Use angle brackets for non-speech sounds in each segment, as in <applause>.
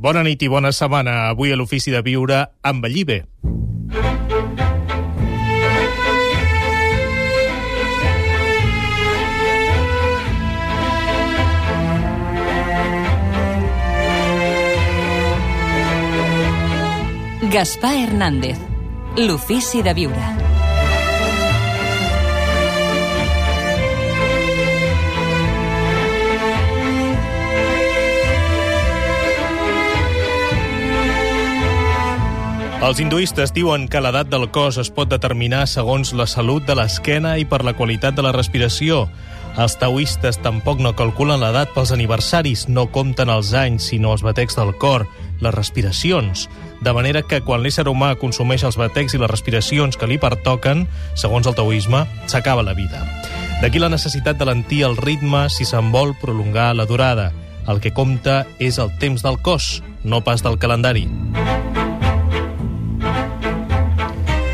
Bona nit i bona setmana. Avui a l'Ofici de Viure, envellir bé. Gaspar Hernández, l'Ofici de Viure. Els hinduistes diuen que l'edat del cos es pot determinar segons la salut de l'esquena i per la qualitat de la respiració. Els taoistes tampoc no calculen l'edat pels aniversaris, no compten els anys, sinó els batecs del cor, les respiracions. De manera que quan l'ésser humà consumeix els batecs i les respiracions que li pertoquen, segons el taoisme, s'acaba la vida. D'aquí la necessitat de lentir el ritme si se'n vol prolongar la durada. El que compta és el temps del cos, no pas del calendari.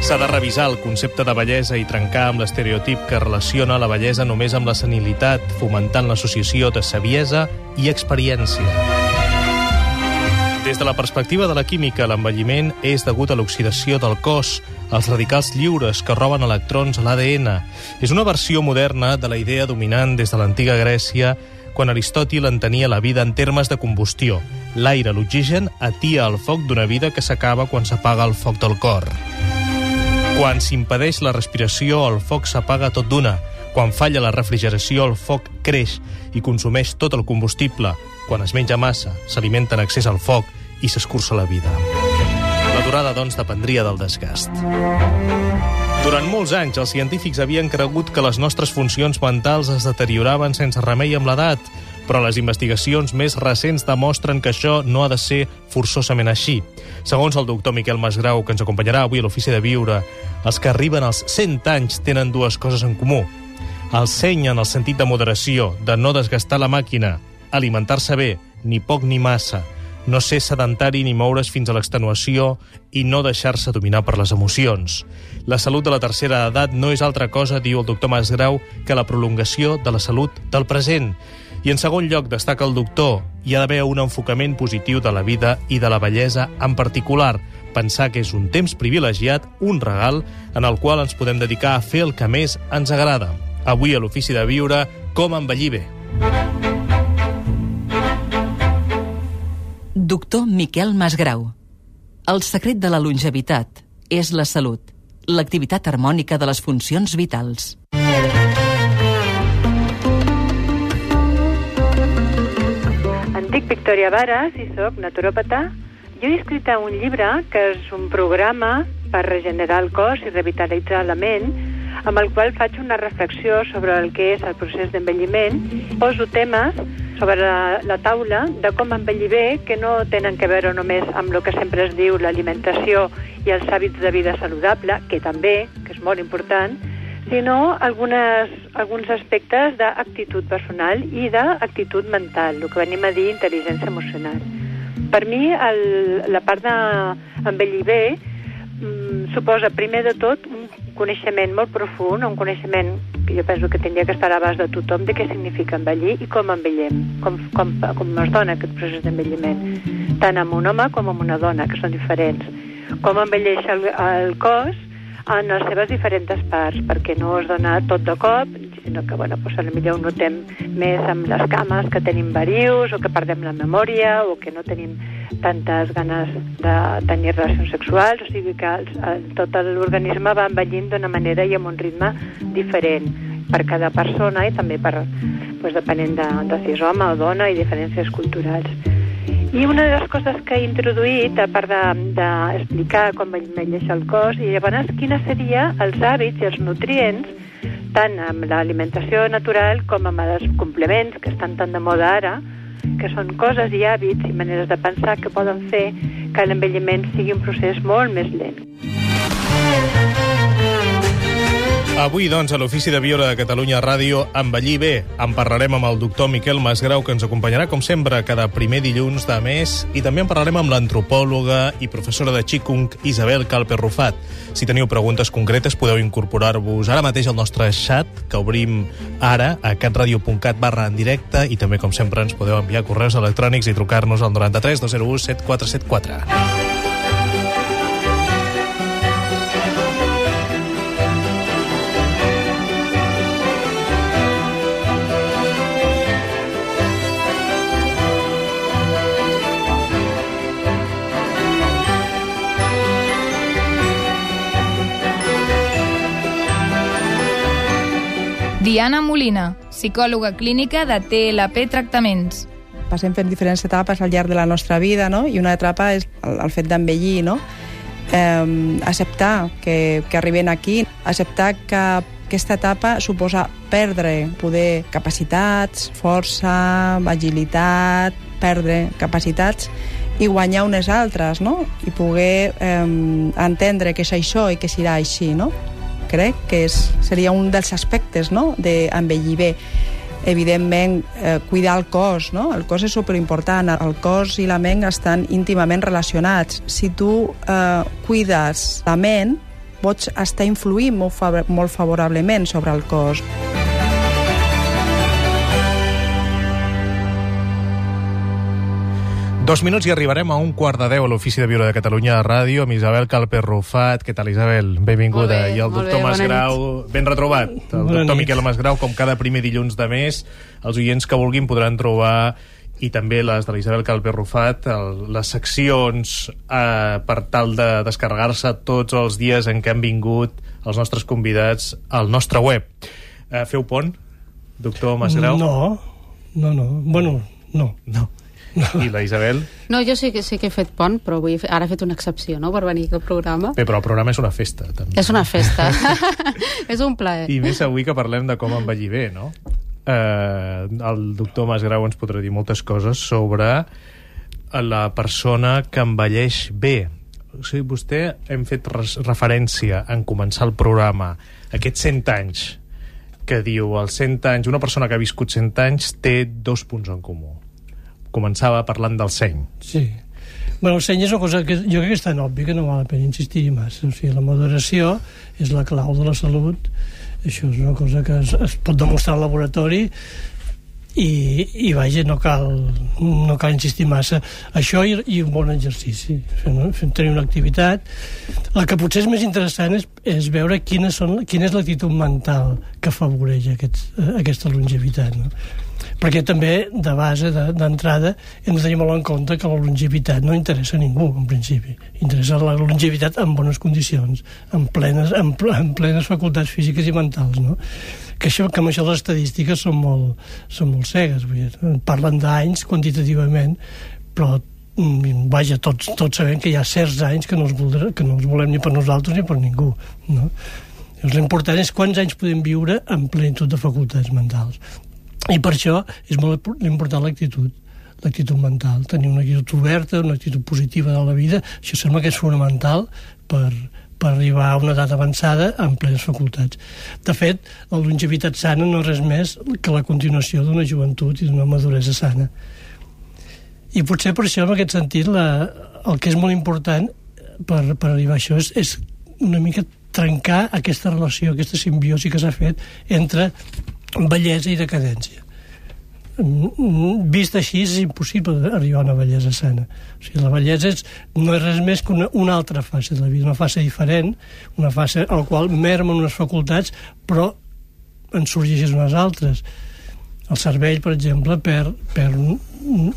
S'ha de revisar el concepte de bellesa i trencar amb l'estereotip que relaciona la bellesa només amb la senilitat, fomentant l'associació de saviesa i experiència. Des de la perspectiva de la química, l'envelliment és degut a l'oxidació del cos, als radicals lliures que roben electrons a l'ADN. És una versió moderna de la idea dominant des de l'antiga Grècia quan Aristòtil entenia la vida en termes de combustió. L'aire, l'oxigen, atia el foc d'una vida que s'acaba quan s'apaga el foc del cor. Quan s'impedeix la respiració, el foc s'apaga tot d'una. Quan falla la refrigeració, el foc creix i consumeix tot el combustible. Quan es menja massa, s'alimenta en excés el foc i s'escurça la vida. La durada, doncs, dependria del desgast. Durant molts anys, els científics havien cregut que les nostres funcions mentals es deterioraven sense remei amb l'edat, però les investigacions més recents demostren que això no ha de ser forçosament així. Segons el doctor Miquel Masgrau, que ens acompanyarà avui a l'Ofici de Viure, els que arriben als 100 anys tenen dues coses en comú. El seny en el sentit de moderació, de no desgastar la màquina, alimentar-se bé, ni poc ni massa, no ser sedentari ni moure's fins a l'extenuació i no deixar-se dominar per les emocions. La salut de la tercera edat no és altra cosa, diu el doctor Masgrau, que la prolongació de la salut del present. I en segon lloc destaca el doctor, hi ha d'haver un enfocament positiu de la vida i de la bellesa en particular, pensar que és un temps privilegiat, un regal, en el qual ens podem dedicar a fer el que més ens agrada. Avui a l'Ofici de Viure, com envellir bé. Doctor Miquel Masgrau. El secret de la longevitat és la salut, l'activitat harmònica de les funcions vitals. Em dic Victòria Vares i sóc naturòpata. Jo he escrit un llibre que és un programa per regenerar el cos i revitalitzar la ment, amb el qual faig una reflexió sobre el que és el procés d'envelliment. Poso temes sobre la, la taula de com envellir bé, que no tenen que veure només amb el que sempre es diu l'alimentació i els hàbits de vida saludable, que també, que és molt important, sinó algunes, alguns aspectes d'actitud personal i d'actitud mental, el que venim a dir intel·ligència emocional. Per mi, el, la part d'envellir bé mm, suposa, primer de tot, un coneixement molt profund, un coneixement que jo penso que tindria que estar a l'abast de tothom de què significa envellir i com envellem, com, com, com es dona aquest procés d'envelliment, tant amb un home com amb una dona, que són diferents. Com envelleix el, el cos en les seves diferents parts, perquè no es dona tot de cop, sinó que, bueno, doncs, potser ho notem més amb les cames, que tenim varius, o que perdem la memòria, o que no tenim tantes ganes de tenir relacions sexuals, o sigui que el, el, tot l'organisme va envellint d'una manera i amb un ritme diferent per cada persona i també per, doncs, depenent de, de si és home o dona i diferències culturals. I una de les coses que he introduït, a part d'explicar de, com envelleix el cos, i llavors quines serien els hàbits i els nutrients, tant amb l'alimentació natural com amb els complements que estan tan de moda ara, que són coses i hàbits i maneres de pensar que poden fer que l'envelliment sigui un procés molt més lent. Avui, doncs, a l'Ofici de Viola de Catalunya Ràdio, envellir bé. En parlarem amb el doctor Miquel Masgrau, que ens acompanyarà, com sempre, cada primer dilluns de mes, i també en parlarem amb l'antropòloga i professora de Qigong, Isabel Calpe Rufat. Si teniu preguntes concretes, podeu incorporar-vos ara mateix al nostre xat, que obrim ara a catradio.cat barra en directe, i també, com sempre, ens podeu enviar correus electrònics i trucar-nos al 93 201 7474. Diana Molina, psicòloga clínica de TLP Tractaments. Passem fent diferents etapes al llarg de la nostra vida, no? i una etapa és el, el fet d'envellir, no? Eh, acceptar que, que arribem aquí, acceptar que aquesta etapa suposa perdre poder capacitats, força, agilitat, perdre capacitats i guanyar unes altres, no? I poder eh, entendre que és això i que serà així, no? Crec que és, seria un dels aspectes no? d'envellir bé evidentment, eh, cuidar el cos, no? El cos és superimportant, el cos i la ment estan íntimament relacionats. Si tu eh, cuides la ment, pots estar influint molt, molt favorablement sobre el cos. Dos minuts i arribarem a un quart de deu a l'Ofici de Viola de Catalunya de Ràdio amb Isabel Calper Rufat. Què tal, Isabel? Benvinguda. Bé, I el doctor Masgrau, ben retrobat. El Bona doctor nit. Miquel Masgrau, com cada primer dilluns de mes. Els oients que vulguin podran trobar i també les de l'Isabel Calper Rufat, el, les seccions eh, per tal de descarregar-se tots els dies en què han vingut els nostres convidats al nostre web. Eh, feu pont, doctor Masgrau? No, no, no. Bueno, no. No. <laughs> I la Isabel? No, jo sí que, sí que he fet pont, però avui ara he fet una excepció, no?, per venir al programa. Bé, però el programa és una festa, també. És una festa. <laughs> és un plaer. I més avui que parlem de com envellir bé, no? Eh, el doctor Masgrau ens podrà dir moltes coses sobre la persona que envelleix bé. O sigui, vostè hem fet referència en començar el programa aquests 100 anys que diu els 100 anys, una persona que ha viscut 100 anys té dos punts en comú. Començava parlant del seny. Sí. Bueno, el seny és una cosa que jo crec que és tan obvi que no val la pena insistir-hi massa. O sigui, la moderació és la clau de la salut. Això és una cosa que es, es pot demostrar al laboratori i, i vaja, no cal, no cal insistir massa. Això i, i un bon exercici, fer, no? fer, tenir una activitat. La que potser és més interessant és, és veure quines són, quina és l'actitud mental que afavoreix aquests, eh, aquesta longevitat. No? Perquè també de base, de- d'entrada, hem de tenir molt en compte que la longevitat no interessa a ningú, en principi. Interessa la longevitat en bones condicions, en plenes, en, en plenes facultats físiques i mentals, no? Que, això, que amb això les estadístiques són molt, són molt cegues, vull dir, parlen d'anys quantitativament, però mm, vaja, tots, tots sabem que hi ha certs anys que no els, voldrà, que no els volem ni per nosaltres ni per ningú, no? L'important és quants anys podem viure en plenitud de facultats mentals. I per això és molt important l'actitud l'actitud mental, tenir una actitud oberta, una actitud positiva de la vida, això sembla que és fonamental per, per arribar a una edat avançada amb plenes facultats. De fet, la longevitat sana no és res més que la continuació d'una joventut i d'una maduresa sana. I potser per això, en aquest sentit, la, el que és molt important per, per arribar a això és, és una mica trencar aquesta relació, aquesta simbiosi que s'ha fet entre bellesa i decadència. Vist així és impossible arribar a una bellesa sana. O sigui, la bellesa és, no és res més que una, una altra fase de la vida, una fase diferent, una fase al qual mermen unes facultats, però en sorgeixen unes altres. El cervell, per exemple, perd, perd un,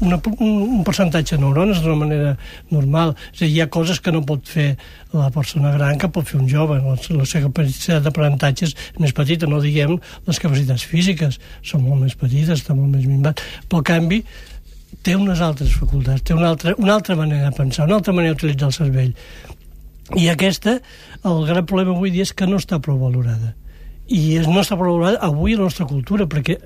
una, un, percentatge de neurones d'una manera normal. És a dir, hi ha coses que no pot fer la persona gran que pot fer un jove. La, la seva capacitat d'aprenentatge és més petita, no diguem les capacitats físiques, són molt més petites, està molt més minvat. Però, en canvi, té unes altres facultats, té una altra, una altra manera de pensar, una altra manera d'utilitzar el cervell. I aquesta, el gran problema avui dia és que no està prou valorada. I no està prou valorada avui a la nostra cultura, perquè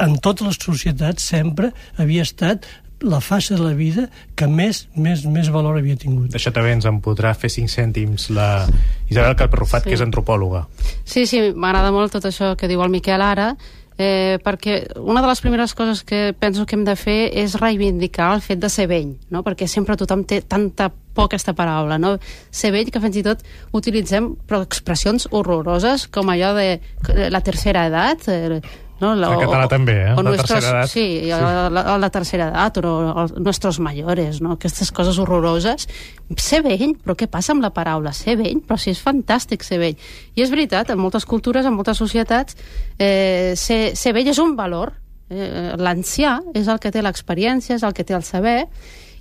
en totes les societats sempre havia estat la fase de la vida que més, més, més valor havia tingut. Això també ens en podrà fer 5 cèntims la Isabel Carperrufat, Sí. que és antropòloga. Sí, sí, m'agrada molt tot això que diu el Miquel ara, eh, perquè una de les primeres coses que penso que hem de fer és reivindicar el fet de ser vell, no? perquè sempre tothom té tanta por aquesta paraula, no? ser vell que fins i tot utilitzem però expressions horroroses com allò de la tercera edat, eh, no? La, En català també, eh? La nuestros, tercera edat. Sí, La, la, la tercera edat, o els nostres mayores, no? aquestes coses horroroses. Ser vell, però què passa amb la paraula? Ser vell, però si és fantàstic ser vell. I és veritat, en moltes cultures, en moltes societats, eh, ser, ser vell és un valor. Eh, L'ancià és el que té l'experiència, és el que té el saber,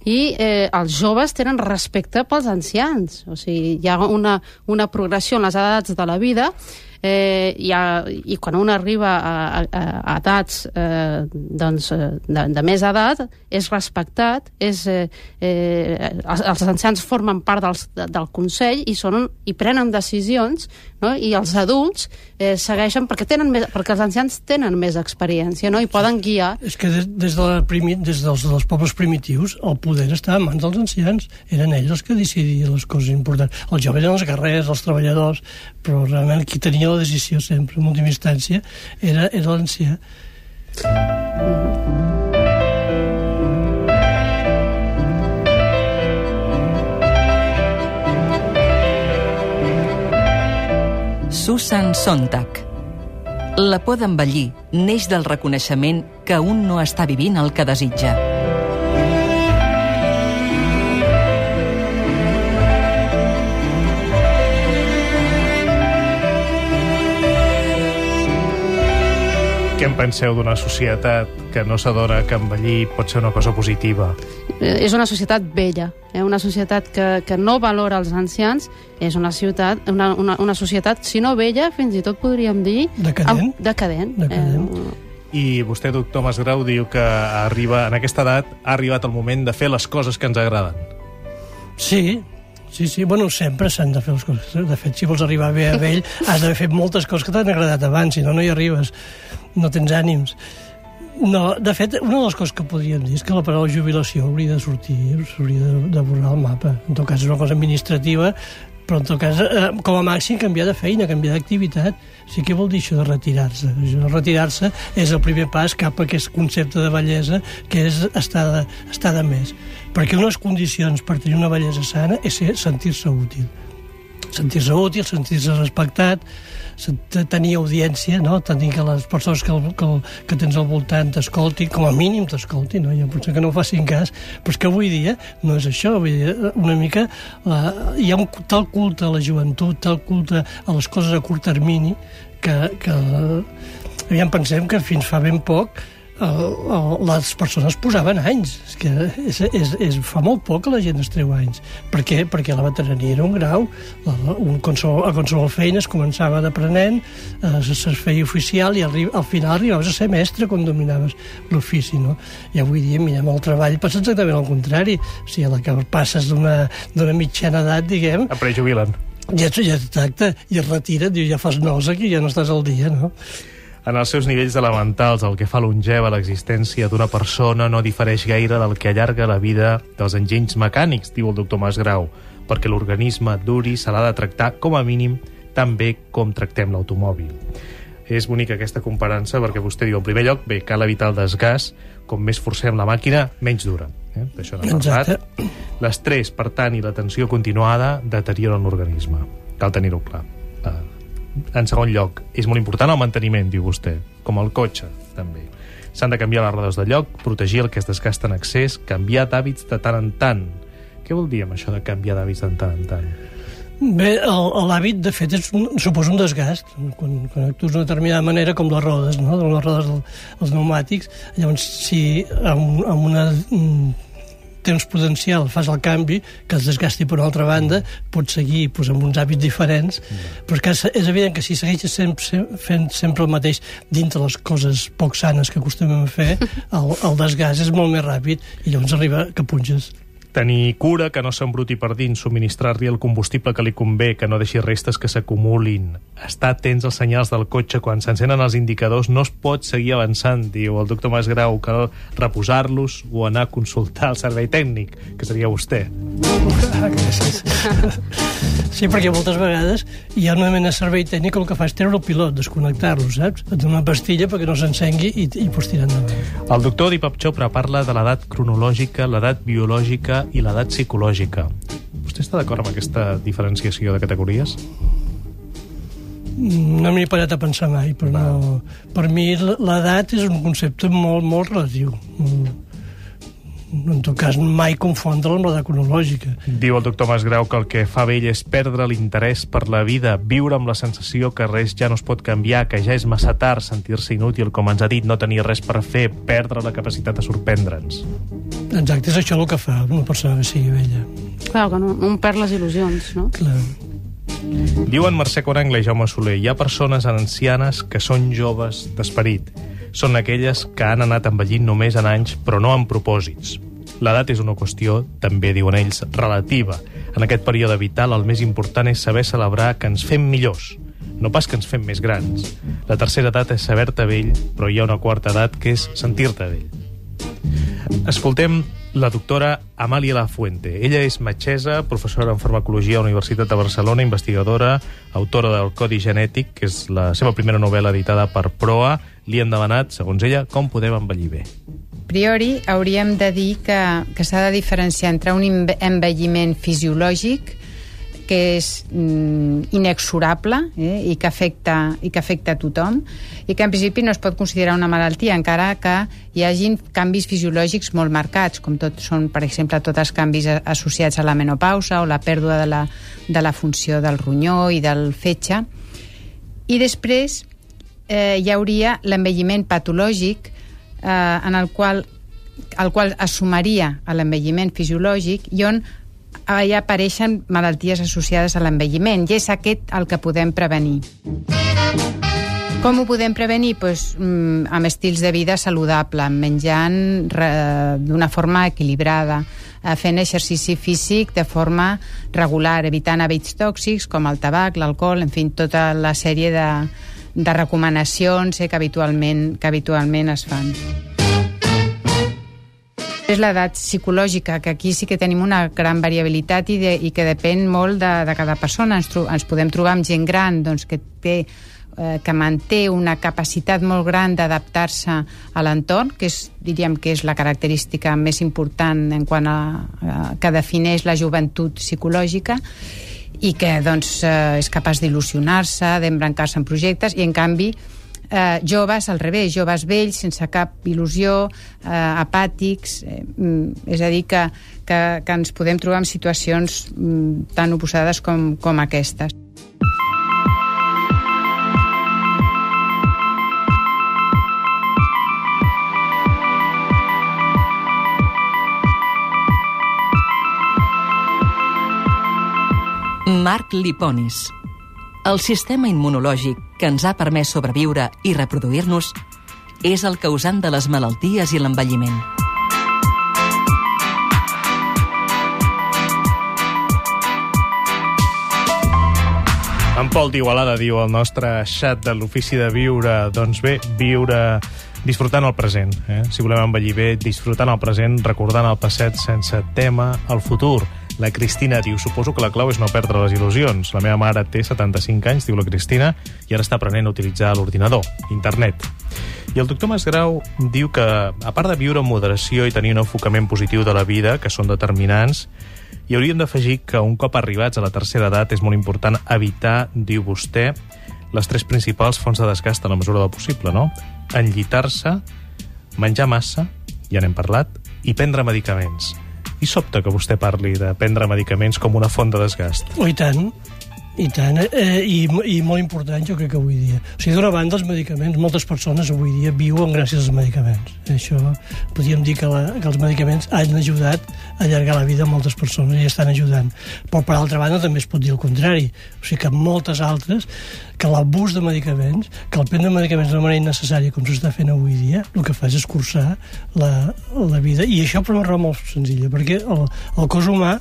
i eh, els joves tenen respecte pels ancians. O sigui, hi ha una, una progressió en les edats de la vida eh, i, a, i quan un arriba a, a, a edats eh, doncs, eh, de, de més edat és respectat és, eh, eh, els, els ancians formen part dels, de, del Consell i, són, i prenen decisions no? i els adults eh, segueixen perquè, tenen més, perquè els ancians tenen més experiència no? i poden guiar És que des, des, de la primi, des dels, dels pobles primitius el poder estava en mans dels ancians. Eren ells els que decidien les coses importants. Els joves eren els guerrers, els treballadors, però realment qui tenia la decisió sempre, en última instància, era, era l'ancià. Susan Sontag. La por d'envellir neix del reconeixement que un no està vivint el que desitja. Què en penseu d'una societat que no s'adora que envellir pot ser una cosa positiva? eh, és una societat vella, eh? una societat que, que no valora els ancians, és una, ciutat, una, una, una societat, si no vella, fins i tot podríem dir... Decadent. Amb, decadent. Decadent. Eh, I vostè, doctor Masgrau, diu que arriba, en aquesta edat ha arribat el moment de fer les coses que ens agraden. Sí, sí, sí. Bueno, sempre s'han de fer les coses. De fet, si vols arribar bé a vell, <laughs> has d'haver fet moltes coses que t'han agradat abans, si no, no hi arribes. No tens ànims. No, de fet, una de les coses que podríem dir és que la paraula jubilació hauria de sortir, s'hauria de, de borrar el mapa. En tot cas, és una cosa administrativa, però en tot cas, eh, com a màxim, canviar de feina, canviar d'activitat. Sí que vol dir això de retirar-se. Retirar-se és el primer pas cap a aquest concepte de bellesa que és estar de, estar de més. Perquè unes condicions per tenir una bellesa sana és sentir-se útil sentir-se útil, sentir-se respectat, tenir audiència, no? tenir que les persones que, el- que, el- que tens al voltant t'escoltin, com a mínim t'escoltin, no? ja potser que no ho facin cas, però és que avui dia no és això, vull dir, una mica la, hi ha un tal culte a la joventut, tal culte a les coses a curt termini, que, que aviam, pensem que fins fa ben poc el, el, les persones posaven anys. És que és, és, és, fa molt poc que la gent es treu anys. Per què? Perquè la veterania era un grau, la, un qualsevol, a qualsevol feina es començava d'aprenent, eh, es feia oficial i arri, al final arribaves a ser mestre quan dominaves l'ofici. No? I avui dia, mirem el treball, passa exactament al contrari. O sigui, a la que passes d'una d'una mitjana edat, diguem, A prejubilen. ja, ja exacte, i es retira, diu, ja fas nosa, que ja no estàs al dia, no? En els seus nivells elementals, el que fa longeva l'existència d'una persona no difereix gaire del que allarga la vida dels enginys mecànics, diu el doctor Masgrau, perquè l'organisme duri se l'ha de tractar, com a mínim, tan bé com tractem l'automòbil. És bonica aquesta comparança perquè vostè diu, en primer lloc, bé, cal evitar el desgast, com més forcem la màquina, menys dura. Eh? D'això n'ha parlat. Exacte. L'estrès, per tant, i la tensió continuada deterioren l'organisme. Cal tenir-ho clar. En segon lloc, és molt important el manteniment, diu vostè, com el cotxe, també. S'han de canviar les rodes de lloc, protegir el que es desgasta en excés, canviar d'hàbits de tant en tant. Què vol dir amb això de canviar d'hàbits de tant en tant? Bé, l'hàbit, de fet, és un, suposa un desgast. Quan, quan actues d'una determinada manera, com les rodes, no? les rodes els pneumàtics, llavors, si amb, amb una temps potencial fas el canvi, que es desgasti per una altra banda, pots seguir pues, amb uns hàbits diferents, però és, que és evident que si segueixes sempre, fent sempre el mateix dintre les coses poc sanes que acostumem a fer, <laughs> el, el desgast és molt més ràpid i llavors arriba que punges. Tenir cura, que no s'embruti per dins, subministrar-li el combustible que li convé, que no deixi restes que s'acumulin, estar atents als senyals del cotxe quan s'encenen els indicadors, no es pot seguir avançant, diu el doctor Masgrau, cal reposar-los o anar a consultar el servei tècnic, que seria vostè. Gràcies. <laughs> Sí, perquè moltes vegades hi ha una mena de servei tècnic que el que fa és treure el pilot, desconnectar-lo, saps? Et dona una pastilla perquè no s'encengui i, i pots tirar endavant. El doctor Deepak Chopra parla de l'edat cronològica, l'edat biològica i l'edat psicològica. Vostè està d'acord amb aquesta diferenciació de categories? No m'hi he parat a pensar mai, però no... Per mi l'edat és un concepte molt, molt relatiu. Mm. En tot cas, mai confondre'l amb l'edat cronològica. Diu el doctor Masgrau que el que fa vell és perdre l'interès per la vida, viure amb la sensació que res ja no es pot canviar, que ja és massa tard, sentir-se inútil, com ens ha dit, no tenir res per fer, perdre la capacitat de sorprendre'ns. Exacte, és això el que fa una persona que sigui vella. Clar, que no, un perd les il·lusions, no? Clar. Diuen Mercè Corangla i Jaume Soler, hi ha persones ancianes que són joves d'esperit. Són aquelles que han anat envellint només en anys, però no en propòsits. L'edat és una qüestió, també diuen ells, relativa. En aquest període vital el més important és saber celebrar que ens fem millors, no pas que ens fem més grans. La tercera edat és saber-te vell, però hi ha una quarta edat que és sentir-te vell. Escoltem la doctora Amàlia Lafuente. Ella és metgessa, professora en farmacologia a la Universitat de Barcelona, investigadora, autora del Codi Genètic, que és la seva primera novel·la editada per Proa. Li han demanat, segons ella, com podem envellir bé. Priori hauríem de dir que, que s'ha de diferenciar entre un enve- envelliment fisiològic que és mm, inexorable eh, i, que afecta, i que afecta a tothom i que en principi no es pot considerar una malaltia encara que hi hagin canvis fisiològics molt marcats com tot són, per exemple, tots els canvis associats a la menopausa o la pèrdua de la, de la funció del ronyó i del fetge. I després eh, hi hauria l'envelliment patològic eh, en el qual el qual es sumaria a l'envelliment fisiològic i on hi apareixen malalties associades a l'envelliment i és aquest el que podem prevenir. Com ho podem prevenir? Pues, mm, amb estils de vida saludable, menjant d'una forma equilibrada, eh, fent exercici físic de forma regular, evitant hàbits tòxics com el tabac, l'alcohol, en fi, tota la sèrie de, de recomanacions eh, que, habitualment, que habitualment es fan. És l'edat psicològica, que aquí sí que tenim una gran variabilitat i, de, i que depèn molt de, de cada persona. Ens, tro ens podem trobar amb gent gran doncs, que té eh, que manté una capacitat molt gran d'adaptar-se a l'entorn, que és, diríem que és la característica més important en quant a, a que defineix la joventut psicològica i que doncs, eh, és capaç d'il·lusionar-se, d'embrancar-se en projectes i en canvi eh, joves al revés, joves vells sense cap il·lusió, eh, apàtics eh, mm, és a dir que, que, que ens podem trobar en situacions mm, tan oposades com, com aquestes. Marc Liponis. El sistema immunològic que ens ha permès sobreviure i reproduir-nos és el causant de les malalties i l'envelliment. En Pol d'Igualada diu el nostre xat de l'ofici de viure, doncs bé, viure disfrutant el present. Eh? Si volem envellir bé, disfrutant el present, recordant el passat sense tema al futur. La Cristina diu, suposo que la clau és no perdre les il·lusions. La meva mare té 75 anys, diu la Cristina, i ara està aprenent a utilitzar l'ordinador, internet. I el doctor Masgrau diu que, a part de viure amb moderació i tenir un enfocament positiu de la vida, que són determinants, i hauríem d'afegir que un cop arribats a la tercera edat és molt important evitar, diu vostè, les tres principals fonts de desgast a la mesura del possible, no? Enllitar-se, menjar massa, ja n'hem parlat, i prendre medicaments. I sobta que vostè parli de prendre medicaments com una font de desgast. O i tant. I tant, eh, i, i molt important jo crec que avui dia. O sigui, d'una banda, els medicaments, moltes persones avui dia viuen gràcies als medicaments. Això podríem dir que, la, que els medicaments han ajudat a allargar la vida a moltes persones i estan ajudant. Però, per altra banda, també es pot dir el contrari. O sigui que moltes altres, que l'abús de medicaments, que el prendre medicaments de manera innecessària, com s'està fent avui dia, el que fa és escurçar la, la vida. I això per una raó molt senzilla, perquè el, el cos humà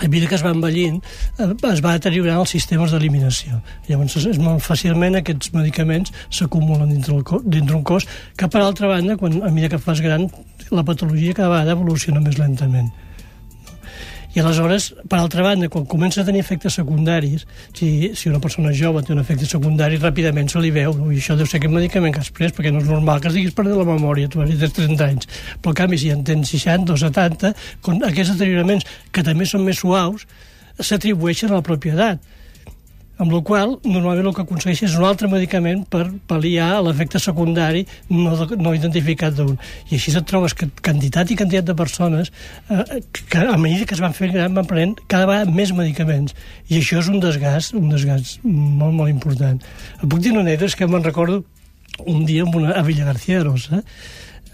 a mesura que es va envellint, eh, es va deteriorant els sistemes d'eliminació. Llavors, és molt fàcilment aquests medicaments s'acumulen dintre, dintre un cos que, per altra banda, quan, a mesura que fas gran, la patologia cada vegada evoluciona més lentament. I aleshores, per altra banda, quan comença a tenir efectes secundaris, si, si una persona jove té un efecte secundari, ràpidament se li veu, i això deu ser aquest medicament que has pres, perquè no és normal que es diguis perdre la memòria, tu has dit 30 anys. Però, en canvi, si en tens 60 o 70, con aquests deterioraments, que també són més suaus, s'atribueixen a la pròpia edat amb la qual normalment el que aconsegueix és un altre medicament per pal·liar l'efecte secundari no, no identificat d'un. I així et trobes que quantitat i quantitat de persones eh, que a mesura que es van fer gran van prenent cada vegada més medicaments. I això és un desgast, un desgast molt, molt important. Et puc dir una anècdota, és que me'n recordo un dia amb una, a Villa García de Rosa,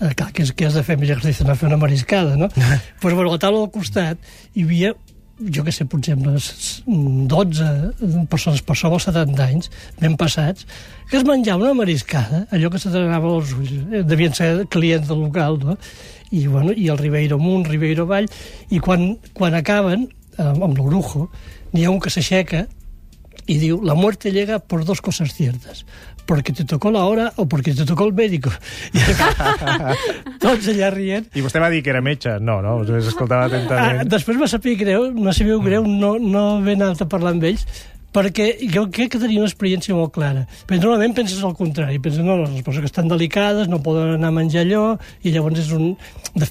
eh, clar, que, és, que has de fer a Villa García, anar a fer una mariscada, no? pues, <laughs> bueno, a la taula al costat hi havia jo que sé, potser amb les 12 persones per sobre els 70 anys, ben passats, que es menjava una mariscada, allò que se t'anava als ulls. Eh, devien ser clients del local, no? I, bueno, i el Ribeiro amunt, Ribeiro avall, i quan, quan acaben, eh, amb l'orujo, n'hi ha un que s'aixeca y diu, la muerte llega por dos cosas ciertas, porque te tocó la hora o porque te tocó el médico. <laughs> Tots allà rient. I vostè va dir que era metge? No, no, us escoltava atentament. Ah, després va saber greu, no sabeu greu no, no haver anat a parlar amb ells, perquè jo crec que tenia una experiència molt clara. Però normalment penses al contrari, penses, no, les persones que estan delicades no poden anar a menjar allò, i llavors és un...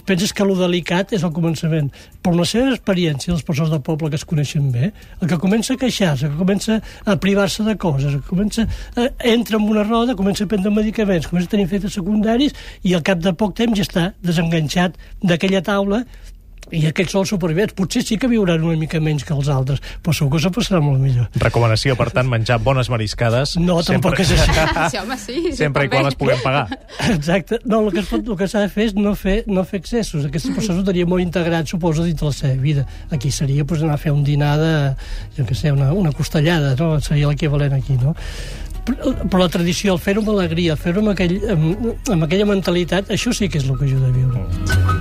penses que lo delicat és el començament. Però la seva experiència, les persones del poble que es coneixen bé, el que comença a queixar-se, que comença a privar-se de coses, que comença a, entra en una roda, comença a prendre medicaments, comença a tenir efectes secundaris, i al cap de poc temps ja està desenganxat d'aquella taula i aquests són els supervivents. Potser sí que viuran una mica menys que els altres, però segur que se passarà molt millor. Recomanació, per tant, menjar bones mariscades. No, tampoc és així. <laughs> Sí, home, sí. Sempre i quan les puguem pagar. Exacte. No, el que, es pot, el que s'ha de fer és no fer, no fer excessos. Aquestes persones ho tenien molt integrat, suposo, dintre la seva vida. Aquí seria pues, anar a fer un dinar de, jo què sé, una, una costellada, no? Seria l'equivalent aquí, no? però la tradició, el fer-ho amb alegria, fer-ho amb, aquell, amb, amb aquella mentalitat, això sí que és el que ajuda a viure.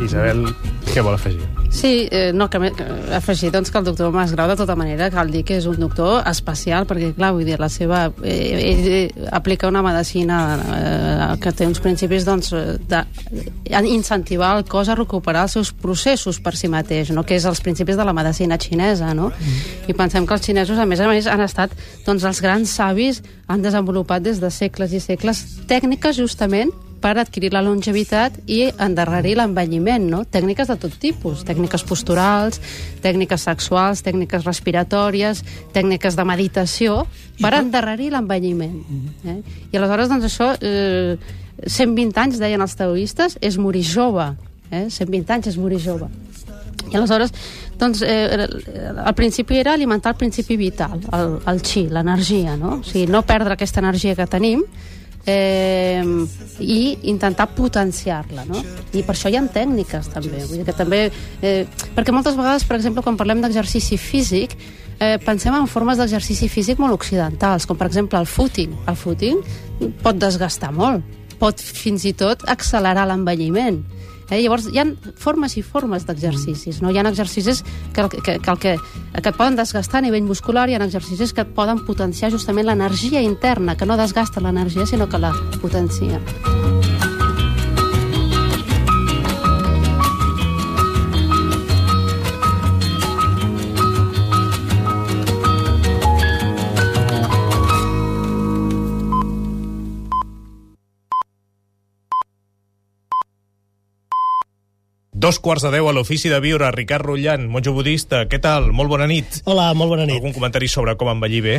Isabel, què vol afegir? Sí, eh, no, que, que afegir doncs, que el doctor Mas Grau, de tota manera, cal dir que és un doctor especial, perquè, clar, vull dir, la seva... Eh, ell eh, aplica una medicina eh, que té uns principis, doncs, d'incentivar el cos a recuperar els seus processos per si mateix, no? que és els principis de la medicina xinesa, no? Mm. I pensem que els xinesos, a més a més, han estat, doncs, els grans savis han desenvolupat des de segles i segles tècniques, justament, per adquirir la longevitat i endarrerir l'envelliment, no? Tècniques de tot tipus, tècniques posturals, tècniques sexuals, tècniques respiratòries, tècniques de meditació, per endarrerir l'envelliment. Eh? I aleshores, doncs, això, eh, 120 anys, deien els taoistes, és morir jove. Eh? 120 anys és morir jove. I aleshores, doncs, eh, al principi era alimentar el principi vital, el, el chi, l'energia, no? O sigui, no perdre aquesta energia que tenim, eh, i intentar potenciar-la, no? I per això hi ha tècniques, també. Vull dir que també eh, perquè moltes vegades, per exemple, quan parlem d'exercici físic, eh, pensem en formes d'exercici físic molt occidentals, com per exemple el footing. El footing pot desgastar molt, pot fins i tot accelerar l'envelliment. Eh? Llavors, hi ha formes i formes d'exercicis. No? Hi ha exercicis que, que, que, que, que, et poden desgastar a nivell muscular, hi ha exercicis que et poden potenciar justament l'energia interna, que no desgasta l'energia, sinó que la potencia. Dos quarts de deu a l'ofici de viure. Ricard Rullant, monjo budista, què tal? Molt bona nit. Hola, molt bona nit. Algun comentari sobre com envellir bé?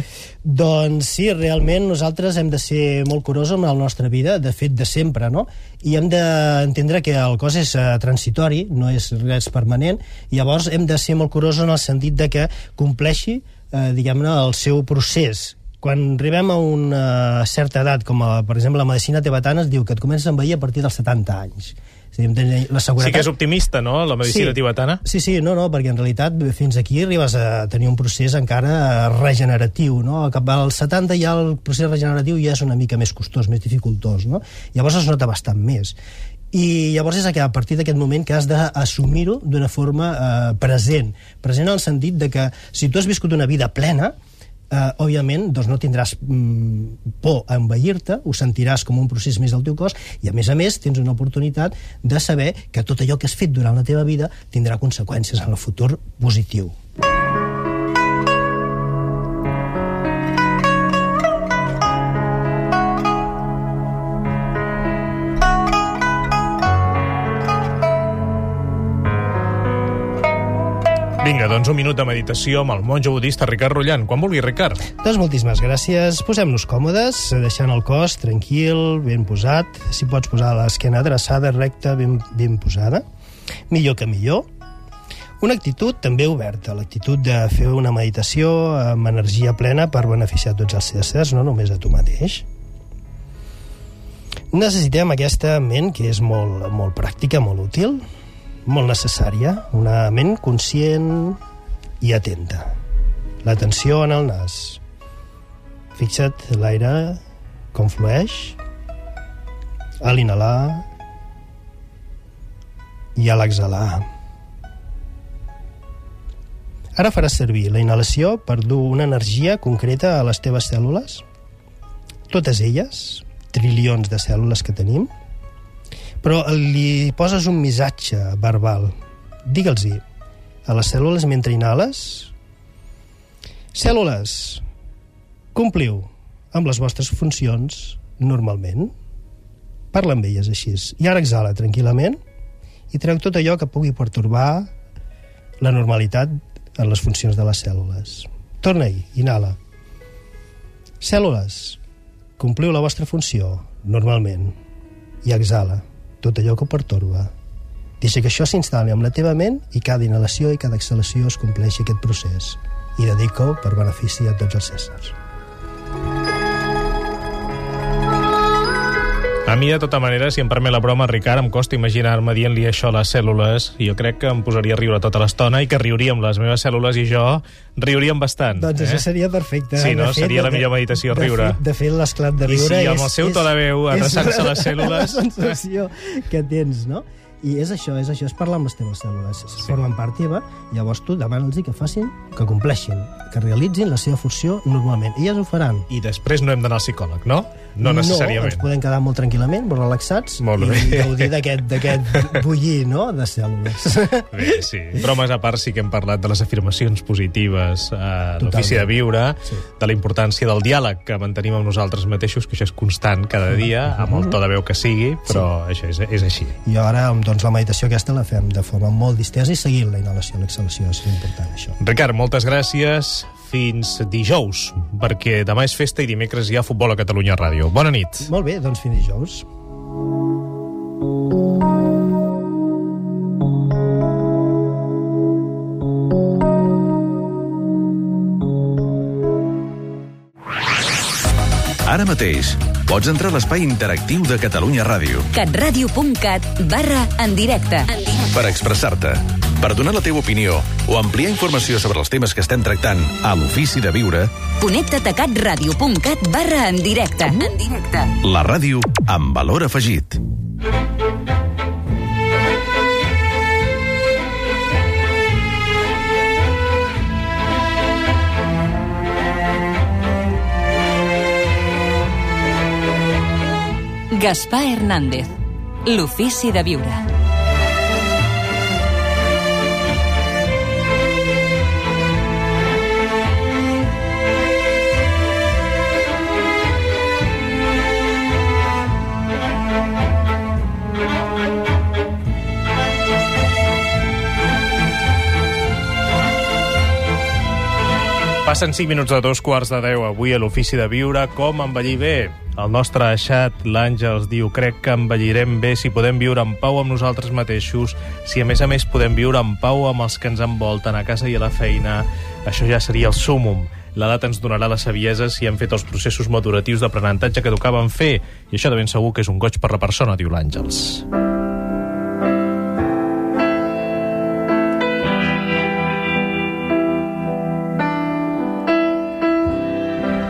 Doncs sí, realment nosaltres hem de ser molt curosos amb la nostra vida, de fet, de sempre, no? I hem d'entendre que el cos és uh, transitori, no és res permanent, i llavors hem de ser molt curosos en el sentit de que compleixi eh, diguem-ne, el seu procés. Quan arribem a una certa edat, com a, per exemple la medicina tibetana, es diu que et comences a envellir a partir dels 70 anys. La seguretat... Sí que és optimista, no?, la medicina Sí. tibetana. Sí, sí, no, no, perquè en realitat fins aquí arribes a tenir un procés encara regeneratiu, no? Cap als 70 ja el procés regeneratiu ja és una mica més costós, més dificultós, no? Llavors es nota bastant més. I llavors és que a partir d'aquest moment que has d'assumir-ho d'una forma eh, present. Present en el sentit de que si tu has viscut una vida plena, eh, òbviament doncs no tindràs mm, por a envellir-te, ho sentiràs com un procés més del teu cos i a més a més tens una oportunitat de saber que tot allò que has fet durant la teva vida tindrà conseqüències en el futur positiu. Vinga, doncs un minut de meditació amb el monjo budista Ricard Rullant. Quan vulgui, Ricard. Doncs moltíssimes gràcies. Posem-nos còmodes, deixant el cos tranquil, ben posat. Si pots posar l'esquena adreçada, recta, ben, ben posada. Millor que millor. Una actitud també oberta, l'actitud de fer una meditació amb energia plena per beneficiar tots els éssers, no només a tu mateix. Necessitem aquesta ment que és molt, molt pràctica, molt útil, molt necessària, una ment conscient i atenta. L'atenció en el nas. Fixa't l'aire com flueix a l'inhalar i a l'exhalar. Ara faràs servir la inhalació per dur una energia concreta a les teves cèl·lules, totes elles, trilions de cèl·lules que tenim, però li poses un missatge verbal. Digue'ls-hi a les cèl·lules mentre inhales Cèl·lules, compliu amb les vostres funcions normalment. Parla amb elles així. I ara exhala tranquil·lament i treu tot allò que pugui pertorbar la normalitat en les funcions de les cèl·lules. Torna-hi, inhala. Cèl·lules, compliu la vostra funció normalment i exhala tot allò que ho pertorba. Deixa que això s'instal·li amb la teva ment i cada inhalació i cada exhalació es compleixi aquest procés i dedica-ho per benefici a tots els éssers. A mi, de tota manera, si em permet la broma, Ricard, em costa imaginar-me dient-li això a les cèl·lules. Jo crec que em posaria a riure tota l'estona i que riuríem les meves cèl·lules i jo riuríem bastant. Doncs eh? això seria perfecte. Sí, no? De fet, Seria la de- millor meditació, de riure. fet- De fet, l'esclat de I riure sí, amb és... el seu és- to de veu, és adreçant-se a les cèl·lules. La sensació que tens, no? I és això, és això, és parlar amb les teves cèl·lules. Sí. Formen part teva, llavors tu demana'ls que facin, que compleixin, que realitzin la seva funció normalment. I elles ho faran. I després no hem d'anar al psicòleg, no? No necessàriament. No, ens podem quedar molt tranquil·lament, molt relaxats, Molt bé. i gaudir d'aquest <laughs> bullir, no?, de cèl·lules. Bé, sí. Bromes a part, sí que hem parlat de les afirmacions positives a l'ofici de viure, Sí. de la importància del diàleg que mantenim amb nosaltres mateixos, que això és constant cada dia, amb el to de veu que sigui, però això és, és així. I ara, doncs, la meditació aquesta la fem de forma molt distesa i seguint la inhalació i l'exhalació, és important, això. Ricard, moltes gràcies. Fins dijous, perquè demà és festa i dimecres hi ha futbol a Catalunya Ràdio. Bona nit. Molt bé, doncs fins dijous. Ara mateix pots entrar a l'espai interactiu de Catalunya Ràdio catradio.cat barra en directe. En directe. per expressar-te, per donar la teva opinió o ampliar informació sobre els temes que estem tractant a l'Ofici de Viure, Connecta't a catradio.cat barra en directe. En directe. la ràdio amb valor afegit. Gaspar Hernández. L'ofici de viure. Passen 5 minuts de dos quarts de 10 avui a l'Ofici de Viure. Com envellir bé? El nostre aixat, l'Àngels, diu crec que envellirem bé si podem viure en pau amb nosaltres mateixos, si a més a més podem viure en pau amb els que ens envolten a casa i a la feina. Això ja seria el súmum. L'edat ens donarà la saviesa si hem fet els processos maduratius d'aprenentatge que tocaven fer. I això de ben segur que és un goig per la persona, diu l'Àngels.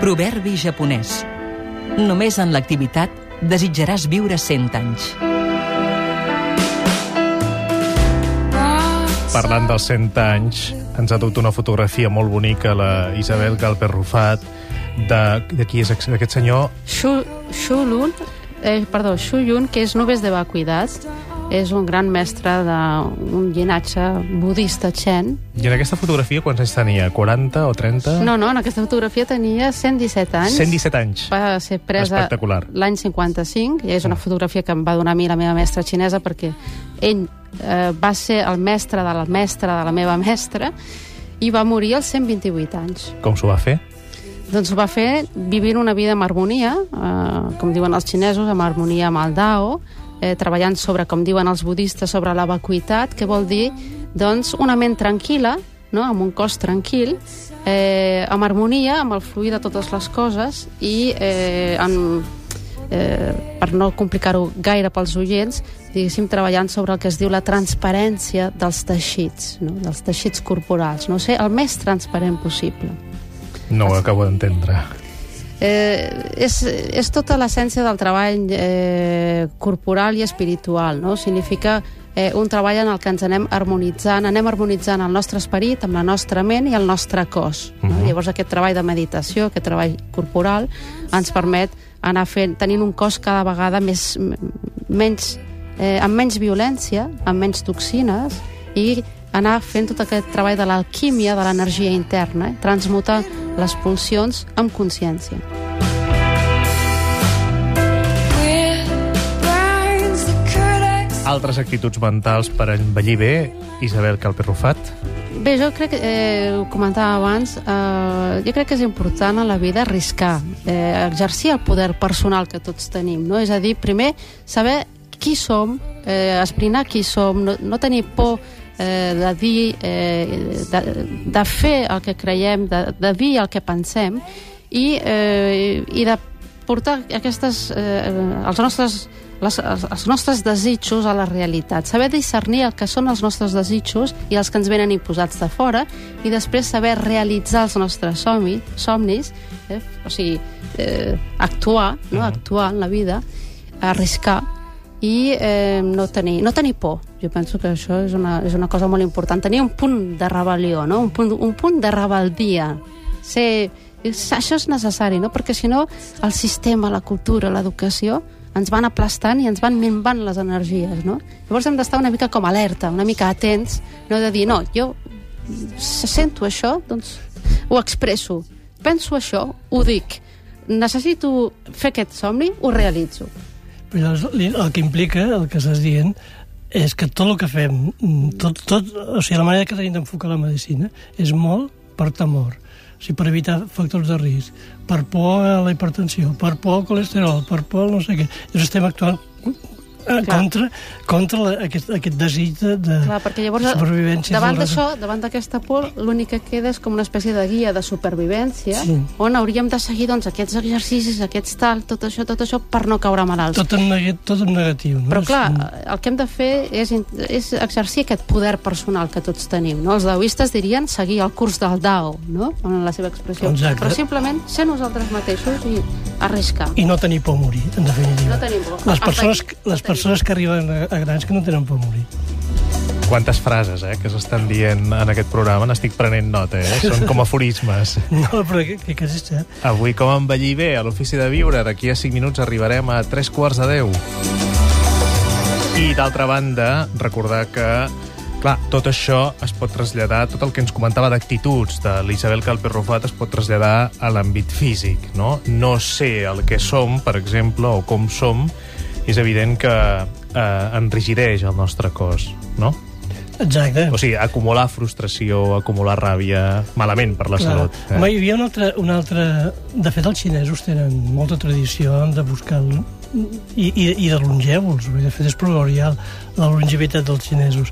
Proverbi japonès. Només en l'activitat desitjaràs viure 100 anys. Parlant dels 100 anys, ens ha dut una fotografia molt bonica la Isabel Galper Rufat. De, de qui és aquest senyor? Shu, Shu Lun, eh, perdó, Shu Yun, que és Nubes de Vacuïdat, és un gran mestre d'un llinatge budista Chen. I en aquesta fotografia quants anys tenia? 40 o 30? No, no, en aquesta fotografia tenia 117 anys. 117 anys. Va ser presa l'any 55, i és una fotografia que em va donar a mi la meva mestra xinesa perquè ell eh, va ser el mestre de la mestra de la meva <laughs> mestra i va morir als 128 anys. Com s'ho va fer? Doncs ho va fer vivint una vida amb harmonia, eh, com diuen els xinesos, amb harmonia amb el Dao, eh, treballant sobre, com diuen els budistes, sobre la vacuïtat, que vol dir doncs, una ment tranquil·la, no? amb un cos tranquil, eh, amb harmonia, amb el fluir de totes les coses i eh, amb, eh, per no complicar-ho gaire pels oients, diguéssim, treballant sobre el que es diu la transparència dels teixits, no? dels teixits corporals, no sé, el més transparent possible. No ho acabo d'entendre. Eh, és, és tota l'essència del treball eh, corporal i espiritual, no? Significa eh, un treball en el que ens anem harmonitzant, anem harmonitzant el nostre esperit amb la nostra ment i el nostre cos. No? Uh -huh. Llavors aquest treball de meditació, aquest treball corporal, ens permet anar fent, tenint un cos cada vegada més, menys, eh, amb menys violència, amb menys toxines i anar fent tot aquest treball de l'alquímia de l'energia interna, eh? transmutar les pulsions amb consciència. Altres actituds mentals per envellir bé, Isabel Calperrufat? Bé, jo crec que, eh, ho comentava abans, eh, jo crec que és important a la vida arriscar, eh, exercir el poder personal que tots tenim, no? És a dir, primer, saber qui som, eh, esbrinar qui som, no, no tenir por eh, de dir, eh, de, de fer el que creiem, de, de dir el que pensem i, eh, i de portar aquestes, eh, els nostres les, els nostres desitjos a la realitat. Saber discernir el que són els nostres desitjos i els que ens venen imposats de fora i després saber realitzar els nostres somni, somnis, eh? o sigui, eh, actuar, no? actuar en la vida, arriscar i eh, no, tenir, no tenir por. Jo penso que això és una, és una cosa molt important. Tenir un punt de rebel·lió, no? un, punt, un punt de rebeldia. Ser, això és necessari, no? perquè si no el sistema, la cultura, l'educació ens van aplastant i ens van minvant les energies, no? Llavors hem d'estar una mica com alerta, una mica atents, no de dir, no, jo sento això, doncs ho expresso. Penso això, ho dic. Necessito fer aquest somni, ho realitzo. Però el que implica, el que estàs dient, és que tot el que fem, tot, tot, o sigui, la manera que tenim d'enfocar la medicina és molt per temor o sigui, per evitar factors de risc, per por a la hipertensió, per por al colesterol, per por al no sé què. Llavors estem actuant Clar. contra, contra la, aquest, aquest desig de, de Clar, perquè llavors, supervivència. Davant d'això, davant d'aquesta por, l'únic que queda és com una espècie de guia de supervivència, sí. on hauríem de seguir doncs, aquests exercicis, aquests tal, tot això, tot això, per no caure malalts. Tot en, negat, tot en negatiu. No? Però clar, el que hem de fer és, és exercir aquest poder personal que tots tenim. No? Els daoistes dirien seguir el curs del Dao, no? en la seva expressió. Exacte. Però simplement ser nosaltres mateixos i arriscar. I no tenir por a morir, en definitiva. No tenim por. Les persones, les persones que arriben a, a grans que no tenen por morir. Quantes frases, eh, que s'estan dient en aquest programa. N'estic prenent nota, eh? Són com aforismes. <laughs> No, però que, que, que és cert. Avui, com envellir bé, a l'Ofici de Viure, d'aquí a 5 minuts arribarem a 3 quarts de 10. I, d'altra banda, recordar que clar, tot això es pot traslladar, tot el que ens comentava d'actituds de l'Isabel Calperrufat es pot traslladar a l'àmbit físic, no? No ser el que som, per exemple, o com som, és evident que eh, enrigideix el nostre cos, no? Exacte. O sigui, acumular frustració, acumular ràbia, malament per la Clar. salut. Eh? Home, hi havia una altra, una altra... De fet, els xinesos tenen molta tradició de buscar... el- I, i, i de longèvols, de fet és proverbial la longevitat dels xinesos.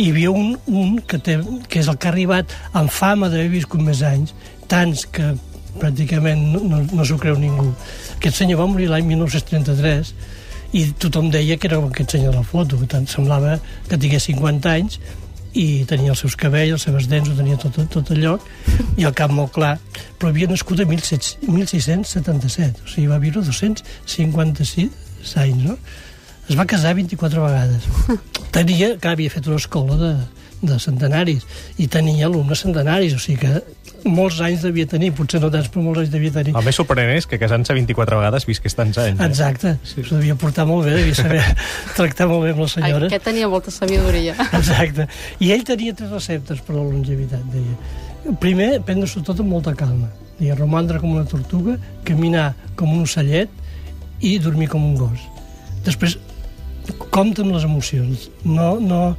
Hi havia un, un que, té, que és el que ha arribat amb fama d'haver viscut més anys, tants que pràcticament no, no, no s'ho creu ningú. Aquest senyor va morir l'any 1933 i tothom deia que era aquest senyor de la foto, que tant semblava que tingués 50 anys i tenia els seus cabells, les seves dents, ho tenia tot, tot a lloc, i el cap molt clar, però havia nascut a 17, 1677, o sigui, va viure 256 anys, no? Es va casar 24 vegades. <laughs> Tenia, clar, havia fet una escola de, de centenaris, i tenia alumnes centenaris, o sigui que molts anys devia tenir, potser no tants, però molts anys devia tenir. El més sorprenent és que casant-se 24 vegades visqués tants anys. Eh? Exacte, sí. s'ho devia portar molt bé, devia saber <laughs> tractar molt bé amb la Ai, senyora. aquest tenia molta sabidoria. Exacte. I ell tenia tres receptes per a la longevitat, deia. Primer, prendre-s'ho tot amb molta calma. Deia, romandre com una tortuga, caminar com un ocellet i dormir com un gos. Després, compta amb les emocions. No, no,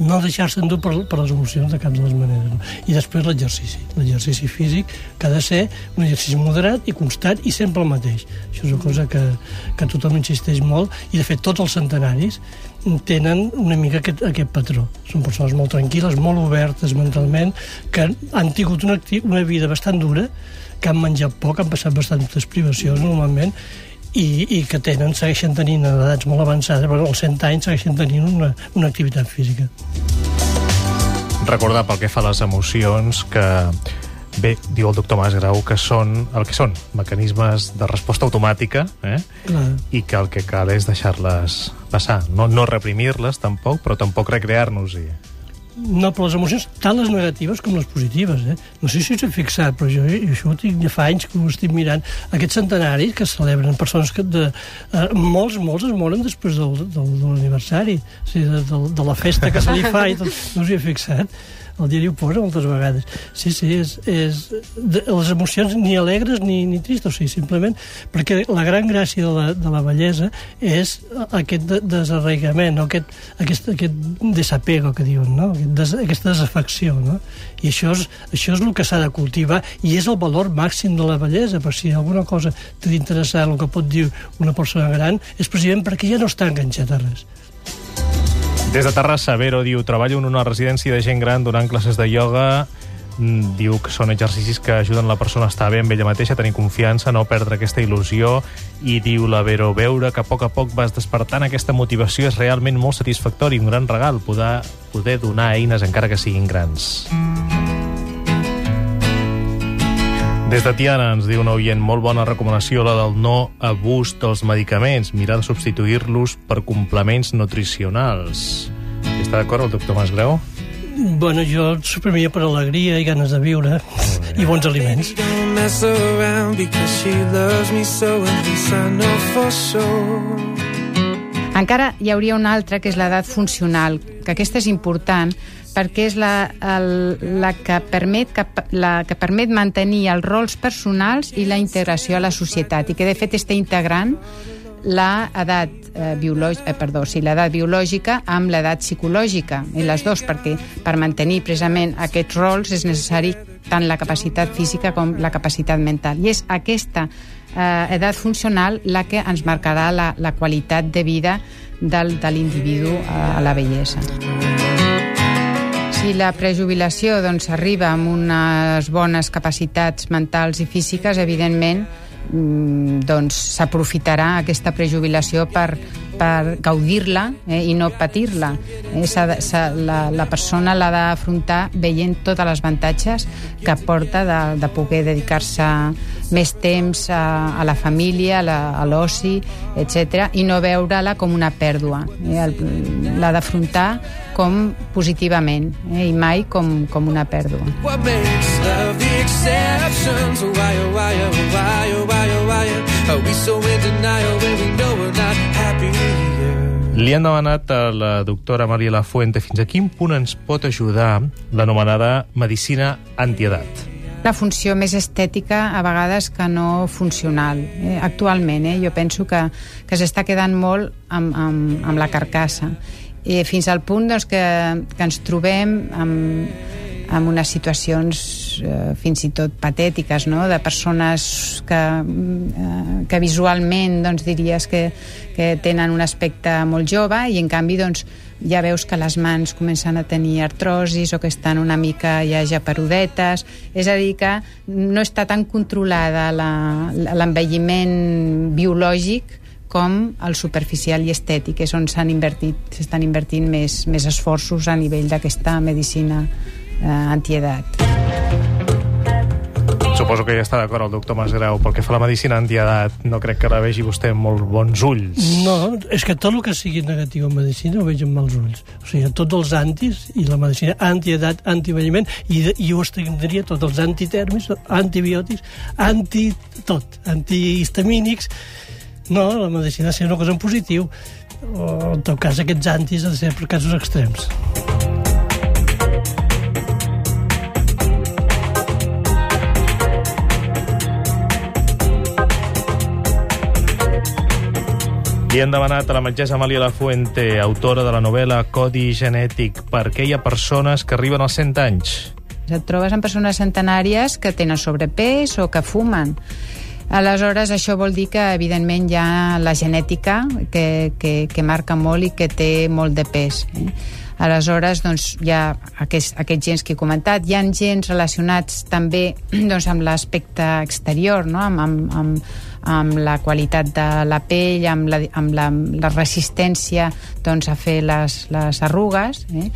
no deixar-se endur per, per les emocions de cap de les maneres. No? I després l'exercici. L'exercici físic que ha de ser un exercici moderat i constant i sempre el mateix. Això és una cosa que, que tothom insisteix molt i, de fet, tots els centenaris tenen una mica aquest, aquest patró. Són persones molt tranquil·les, molt obertes mentalment, que han tingut una, una vida bastant dura, que han menjat poc, han passat bastantes privacions normalment, i, i que tenen, segueixen tenint a edats molt avançades, però als 100 anys segueixen tenint una, una activitat física. Recordar pel que fa a les emocions que bé, diu el doctor Masgrau que són el que són, mecanismes de resposta automàtica eh? Clar. i que el que cal és deixar-les passar. No, no reprimir-les tampoc, però tampoc recrear-nos-hi. No, però les emocions, tant les negatives com les positives, eh? No sé si us he fixat, però jo, jo això ho tinc ja fa anys que ho estic mirant. Aquests centenaris que celebren, persones que de, eh, molts, molts es moren després del, del, de l'aniversari, o sigui, de, de, de la festa que se li fa i tot. No us hi he fixat? El diari ho posa moltes vegades. Sí, sí, és, és de, les emocions ni alegres ni, ni tristes, o sigui, simplement perquè la gran gràcia de la, de la bellesa és aquest de, desarraigament, no? aquest, aquest, aquest desapego que diuen, no? Aquest des, aquesta desafecció. No? I això és, això és el que s'ha de cultivar i és el valor màxim de la bellesa, per si alguna cosa t'ha d'interessar el que pot dir una persona gran, és precisament perquè ja no està enganxat a res. Des de Terrassa, Vero diu, treballo en una residència de gent gran donant classes de ioga, Mm, diu que són exercicis que ajuden la persona a estar bé amb ella mateixa, a tenir confiança, no perdre aquesta il·lusió, i diu la Vero, veure que a poc a poc vas despertant aquesta motivació és realment molt satisfactori, un gran regal, poder, poder donar eines encara que siguin grans. Des de Tiana ens diu un oient molt bona recomanació la del no abús dels medicaments, mirar de substituir-los per complements nutricionals. Està d'acord el doctor Masgrau? Bueno, jo suprimia per alegria i ganes de viure i bons aliments. Don't Encara hi hauria una altra, que és l'edat funcional, que aquesta és important perquè és la, el, la, que permet, que, la que permet mantenir els rols personals i la integració a la societat, i que de fet està integrant l'edat eh, biològica, eh, perdó, sí, l'edat biològica amb l'edat psicològica, i les dues, perquè per mantenir precisament aquests rols és necessari tant la capacitat física com la capacitat mental. I és aquesta eh, edat funcional la que ens marcarà la, la qualitat de vida del, de l'individu a, a la bellesa. Si la prejubilació doncs, arriba amb unes bones capacitats mentals i físiques, evidentment doncs s'aprofitarà aquesta prejubilació per, per gaudir-la eh, i no patir-la. Eh, la, la persona l'ha d'afrontar veient totes les avantatges que porta de, de poder dedicar-se més temps a, a la família, a l'oci, etc i no veure-la com una pèrdua. Eh, l'ha d'afrontar com positivament eh, i mai com, com una pèrdua. What makes love the exceptions? Why, oh, why, oh, why, oh, why, oh, why, oh, are we so in denial when we know we're not happy here? Li han demanat a la doctora Maria Lafuente fins a quin punt ens pot ajudar l'anomenada medicina antiedat. una funció més estètica a vegades que no funcional. Eh, actualment, eh, jo penso que, que s'està quedant molt amb, amb, amb la carcassa I fins al punt doncs, que, que ens trobem amb, amb unes situacions eh, fins i tot patètiques, no? de persones que, eh, que visualment doncs, diries que, que tenen un aspecte molt jove i en canvi doncs, ja veus que les mans comencen a tenir artrosis o que estan una mica ja japerudetes, és a dir que no està tan controlada la- l'envelliment biològic com el superficial i estètic, és on s'han invertit s'estan invertint més, més esforços a nivell d'aquesta medicina eh, antiedat. Suposo que ja està d'acord el doctor Masgrau. Pel que fa a la medicina antiedat, no crec que la vegi vostè amb molt bons ulls. No, és que tot el que sigui negatiu en medicina ho veig amb mals ulls. O sigui, tots els antis i la medicina antiedat, antivelliment, i, i jo estendria tots els antitèrmics, antibiòtics, anti tot, antihistamínics. No, la medicina ha de ser una cosa en positiu. O, en tot cas, aquests antis han de ser per casos extrems. Li han demanat a la metgessa Amàlia Lafuente, autora de la novel·la Codi genètic, per què hi ha persones que arriben als 100 anys. Et trobes amb persones centenàries que tenen sobrepès o que fumen. Aleshores, això vol dir que, evidentment, hi ha la genètica que, que, que marca molt i que té molt de pes. Eh? Aleshores, doncs, hi ha aquests, aquests gens que he comentat. Hi ha gens relacionats també <clears throat> doncs, amb l'aspecte exterior, no? amb, amb, amb, amb la qualitat de la pell, amb la, amb la, la resistència doncs, a fer les, les arrugues, eh?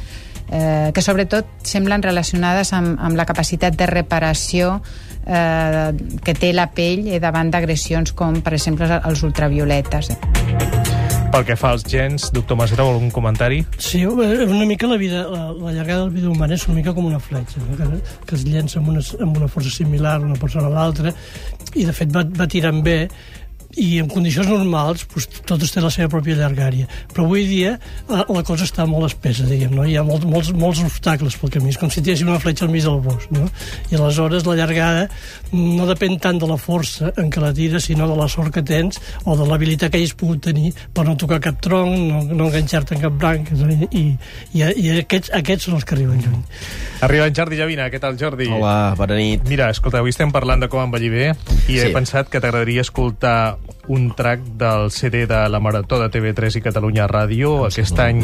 Eh, que sobretot semblen relacionades amb, amb la capacitat de reparació eh, que té la pell eh, davant d'agressions com, per exemple, els ultravioletes. Pel que fa als gens, doctor Masgrau, algun comentari? Sí, eh, una mica la vida, la, la llargada de la vida humana és una mica com una fletxa, no? que, que es llença amb una, amb una força similar una persona a l'altra, i de fet va, va tirant bé, i en condicions normals doncs, totes tenen la seva pròpia llargària. Però avui dia la, la cosa està molt espessa, diguem, no? Hi ha molt, molts, molts obstacles pel camí, és com si tinguéssim una fletxa al mig del bosc, no? I aleshores la llargada no depèn tant de la força en què la tires, sinó de la sort que tens o de l'habilitat que hagis pogut tenir per no tocar cap tronc, no, no enganxar-te en cap branc, i, i, i aquests, aquests són els que arriben lluny. Arriba en Jordi Llavina. Què tal, Jordi? Hola, bona nit. Mira, escolta, avui estem parlant de com envellir bé i he Sí. pensat que t'agradaria escoltar un track del CD de la Marató de TV3 i Catalunya Ràdio, aquest any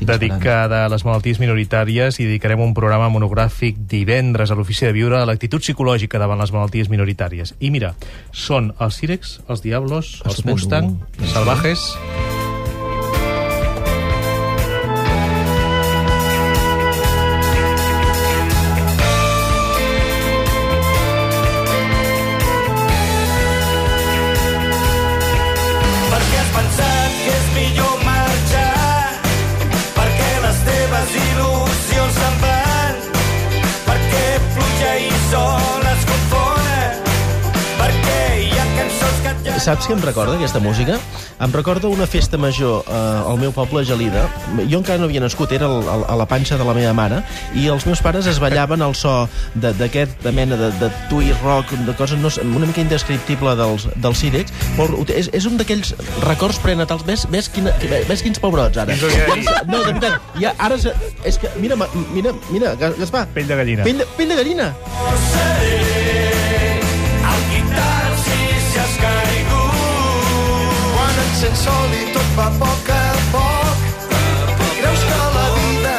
dedicada a les malalties minoritàries i dedicarem un programa monogràfic divendres a l'Ofici de Viure a l'actitud psicològica davant les malalties minoritàries. I mira, són els Cirex, els Diablos, els. Mustang, els Salvajes... Saps què em recorda, aquesta música? Em recorda una festa major eh, al meu poble, Gelida. Jo encara no havia nascut, era al- al- a la panxa de la meva mare, i els meus pares es ballaven al so d'aquest de, mena de, de tui rock, de coses no, una mica indescriptible dels, dels. Molt, és, és un d'aquells records prenatals. Ves, ves, quina, ves quins pebrots, ara. No, de veritat. Ja, ara, se- és que, mira, mira, mira, Gaspar. Pell de gallina. Pell de, pell de gallina. Sents sol i tot va a poc a poc creus que la vida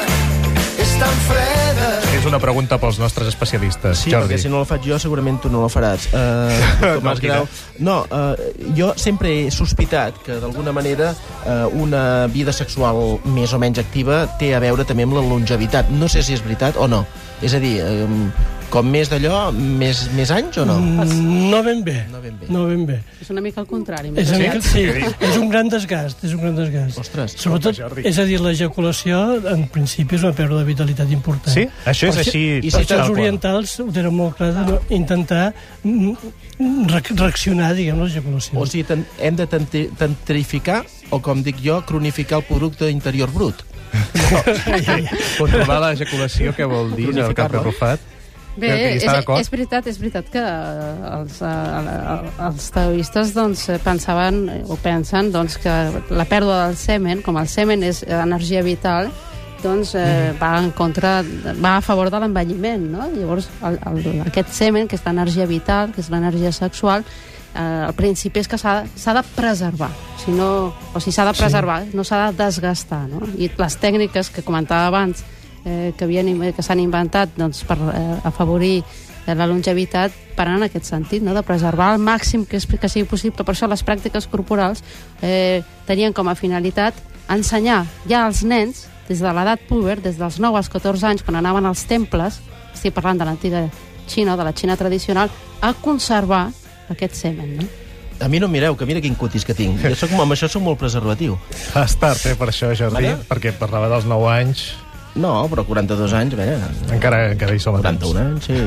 és tan freda És una pregunta pels nostres especialistes. Sí, Jordi. perquè si no la faig jo segurament tu no la faràs. <laughs> Uh, No, Tomàs Grau. No, uh, jo sempre he sospitat que d'alguna manera uh, una vida sexual més o menys activa té a veure també amb la longevitat. No sé si és veritat o no. És a dir, um, com més d'allò, més, més anys o no? Mm, No ben bé. No ben bé. No ben bé. És una mica al contrari. És, una mica, sí, és un gran desgast, és un gran desgast. Ostres. Sobretot, és a dir, l'ejaculació, en principi, és una pèrdua de vitalitat important. Sí? Això és Per així, I si els orientals ho tenen molt clar de no- intentar mm, mm, re reaccionar, diguem, l'ejaculació. O sigui, hem de tantri- tantrificar, o com dic jo, cronificar el producte interior brut. <laughs> <laughs> Controlar l'ejaculació, què vol dir, el cap arrufat? Bé, que és, és veritat, és veritat que eh, els, eh, els taoistes doncs, pensaven o pensen doncs, que la pèrdua del semen, com el semen és energia vital, doncs eh, va en contra, va a favor de l'envelliment, no? Llavors, el, el, aquest semen, aquesta energia vital, que és l'energia sexual, eh, el principi és que s'ha de preservar, si no, o sigui, s'ha de preservar, no s'ha de desgastar, no? I les tècniques que comentava abans, eh, que, havien, que s'han inventat doncs, per eh, afavorir eh, la longevitat van en aquest sentit, no? de preservar al màxim que, es, que sigui possible. Per això les pràctiques corporals eh, tenien com a finalitat ensenyar ja als nens, des de l'edat púber, des dels 9 als 14 anys, quan anaven als temples, estic parlant de l'antiga Xina, de la Xina tradicional, a conservar aquest semen. No? A mi no em mireu, que mira quin cutis que tinc. Jo soc, amb això soc molt preservatiu. Has tard, eh, per això, Jordi, Vale. perquè parlava dels 9 anys. No, però 42 anys, bé. Encara, encara hi som a temps. 41 anys, sí.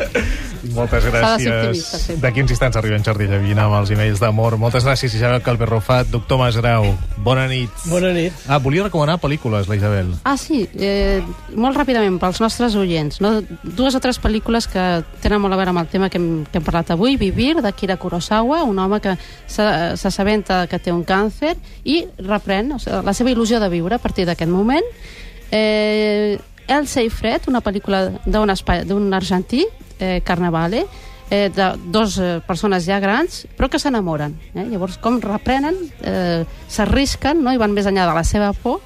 <laughs> Moltes de gràcies. D'aquí uns instants arriba en Jordi Llavina amb els emails d'amor. Moltes gràcies, Isabel Calverrofat. Doctor Masgrau, bona nit. Bona nit. Ah, volia recomanar pel·lícules, la Isabel. Ah, sí, eh, molt ràpidament, pels nostres oients. No? Dues o tres pel·lícules que tenen molt a veure amb el tema que hem, que hem parlat avui. Vivir, de Kira Kurosawa, un home que s'assabenta que té un càncer i reprèn o sigui, la seva il·lusió de viure a partir d'aquest moment. Eh, Elsa i Fred, una pel·lícula d'un argentí, eh, Carnavale, eh, de dos eh, persones ja grans, però que s'enamoren. Eh? Llavors, com reprenen, eh, s'arrisquen no? i van més enllà de la seva por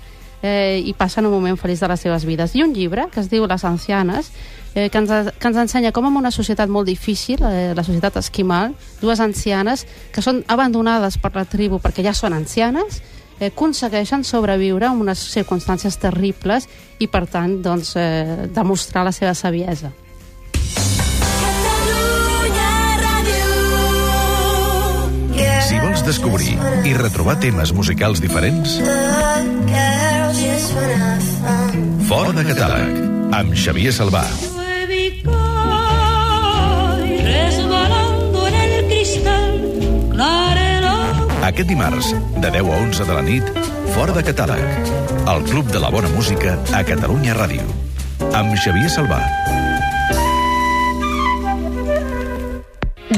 eh, i passen un moment feliç de les seves vides. I un llibre que es diu Les ancianes, eh, que, ens, que ens ensenya com en una societat molt difícil, eh, la societat esquimal, dues ancianes que són abandonades per la tribu perquè ja són ancianes, eh, aconsegueixen sobreviure en unes circumstàncies terribles i, per tant, doncs, eh, demostrar la seva saviesa. Si vols descobrir i retrobar temes musicals diferents, fora de catàleg, amb Xavier Salvà. Aquest dimarts, de 10 a 11 de la nit, fora de catàleg, el Club de la Bona Música a Catalunya Ràdio. Amb Xavier Salvà.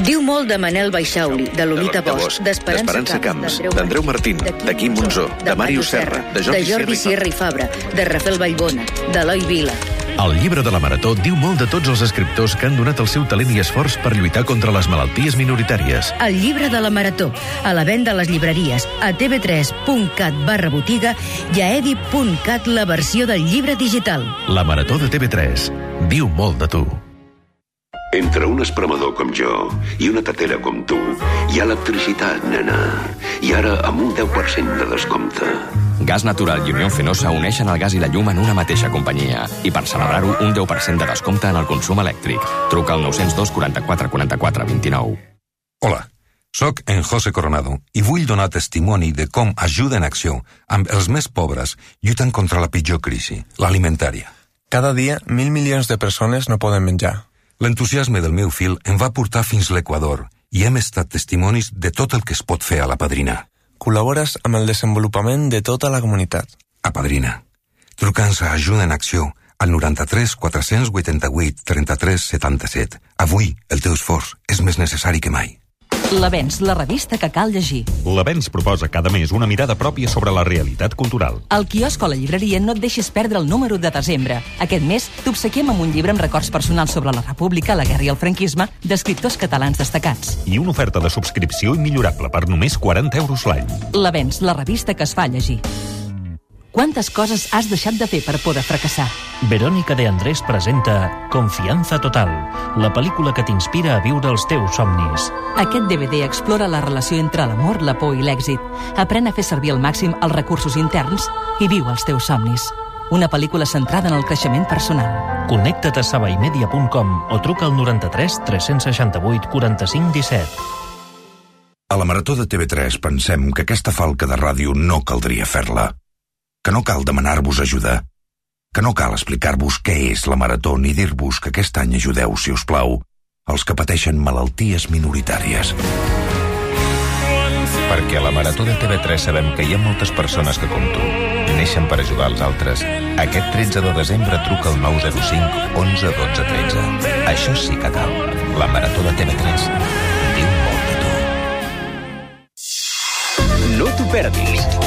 Diu molt de Manel Baixauli, de Lolita Bosch, d'Esperança Camps, d'Andreu Martín, de Quim Monzó, de Màrius Serra, de Jordi Sierra i Fabra, de Rafael Vallbona, d'Eloi Vila. El llibre de la Marató diu molt de tots els escriptors que han donat el seu talent i esforç per lluitar contra les malalties minoritàries. El llibre de la Marató, a la venda a les llibreries, a tv3.cat barra botiga i a edi.cat la versió del llibre digital. La Marató de TV3 diu molt de tu. Entre un espremador com jo i una tetera com tu, hi ha electricitat, nena. I ara amb un 10% de descompte. Gas Natural i Unió Fenosa uneixen el gas i la llum en una mateixa companyia. I per celebrar-ho, un 10% de descompte en el consum elèctric. Truca al 902 44 44 29. Hola, sóc en José Coronado i vull donar testimoni de com Ajuda en Acció amb els més pobres lluiten contra la pitjor crisi, l'alimentària. Cada dia, mil milions de persones no poden menjar. L'entusiasme del meu fill em va portar fins l'Equador i hem estat testimonis de tot el que es pot fer a la padrina. Col·labores amb el desenvolupament de tota la comunitat. A padrina. Truca'ns a Ajuda en Acció al 93 488 33 77. Avui el teu esforç és més necessari que mai. L'Avenç, la revista que cal llegir. L'Avenç proposa cada mes una mirada pròpia sobre la realitat cultural. Al quiosc o la llibreria no et deixis perdre el número de desembre. Aquest mes t'obsequiem amb un llibre amb records personals sobre la República, la guerra i el franquisme d'escriptors catalans destacats. I una oferta de subscripció immillorable per només 40 euros l'any. L'Avenç, la revista que es fa llegir. Quantes coses has deixat de fer per por de fracassar? Verónica de Andrés presenta Confianza Total, la pel·lícula que t'inspira a viure els teus somnis. Aquest DVD explora la relació entre l'amor, la por i l'èxit. Aprèn a fer servir al màxim els recursos interns i viu els teus somnis. Una pel·lícula centrada en el creixement personal. Connecta't a sabaimedia.com o truca al 93 368 45 17. A la Marató de TV3 pensem que aquesta falca de ràdio no caldria fer-la. Que no cal demanar-vos ajuda. Que no cal explicar-vos què és la Marató ni dir-vos que aquest any ajudeu, si us plau, els que pateixen malalties minoritàries. Perquè a la Marató de TV3 sabem que hi ha moltes persones que, com tu, neixen per ajudar els altres. Aquest 13 de desembre truca al 905 11 12 13. Això sí que cal. La Marató de TV3 diu molt de tu. No t'ho perdis.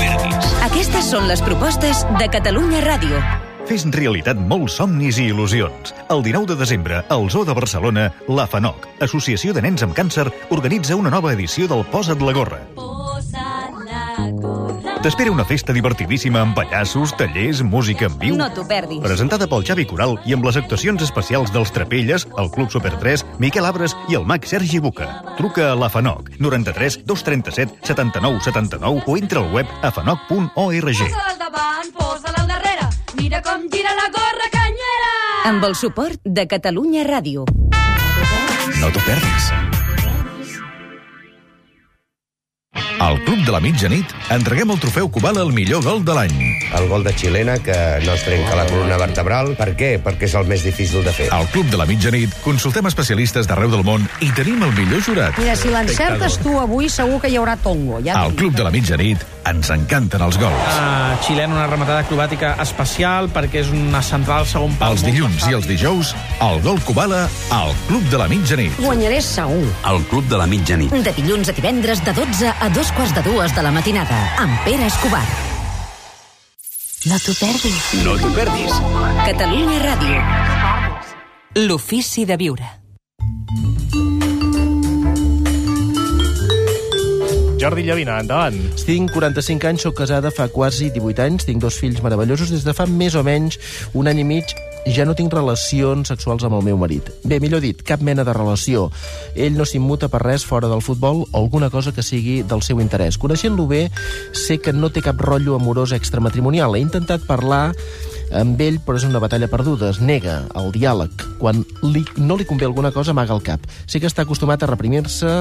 Aquestes són les propostes de Catalunya Ràdio. Fes realitat molts somnis i il·lusions. El 19 de desembre, al Zoo de Barcelona, la FANOC, Associació de Nens amb Càncer, organitza una nova edició del Posa't la Gorra. T'espera una festa divertidíssima amb pallassos, tallers, música en viu... No t'ho perdis. Presentada pel Xavi Coral i amb les actuacions especials dels Trapelles, el Club Super 3, Miquel Abres i el mag Sergi Buca. Truca a la FANOC 93 237 79 79 o entra al web a fanoc.org. Posa-la al davant, posa-la al darrere. Mira com gira la gorra canyera. Amb el suport de Catalunya Ràdio. No t'ho perdis. Al Club de la Mitjanit entreguem el trofeu Cubal al millor gol de l'any. El gol de xilena que no es trenca la columna vertebral. Per què? Perquè és el més difícil de fer. Al Club de la Mitjanit consultem especialistes d'arreu del món i tenim el millor jurat. Mira, si l'encertes tu avui, segur que hi haurà tongo. Ja Al Club de la Mitjanit ens encanten els gols. Uh, xilena, una rematada acrobàtica especial perquè és una central al segon pal. Els dilluns i els dijous, el gol Cubala al Club de la Mitjanit. Guanyaré segur. El Club de la Mitjanit. De dilluns a divendres de 12 a dos quarts de dues de la matinada. Amb Pere Escobar. No t'ho perdis. No t'ho perdis. Catalunya Ràdio. L'ofici de viure. Jordi Llavina, endavant. Tinc 45 anys, sóc casada fa quasi 18 anys, tinc dos fills meravellosos. Des de fa més o menys un any i mig ja no tinc relacions sexuals amb el meu marit. Bé, millor dit, cap mena de relació. Ell no s'immuta per res fora del futbol o alguna cosa que sigui del seu interès. Coneixent-lo bé, sé que no té cap rotllo amorós extramatrimonial. He intentat parlar amb ell, però és una batalla perduda. Es nega el diàleg. Quan li, no li convé alguna cosa, amaga el cap. Sé que està acostumat a reprimir-se,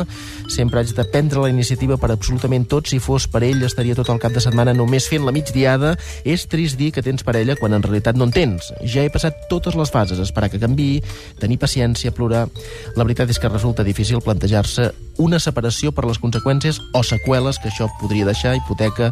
sempre haig de prendre la iniciativa per absolutament tot. Si fos per ell, estaria tot el cap de setmana només fent la migdiada. És trist dir que tens parella quan en realitat no en tens. Ja he passat totes les fases, esperar que canvi, tenir paciència, plorar... La veritat és que resulta difícil plantejar-se una separació per les conseqüències o seqüeles que això podria deixar, hipoteca,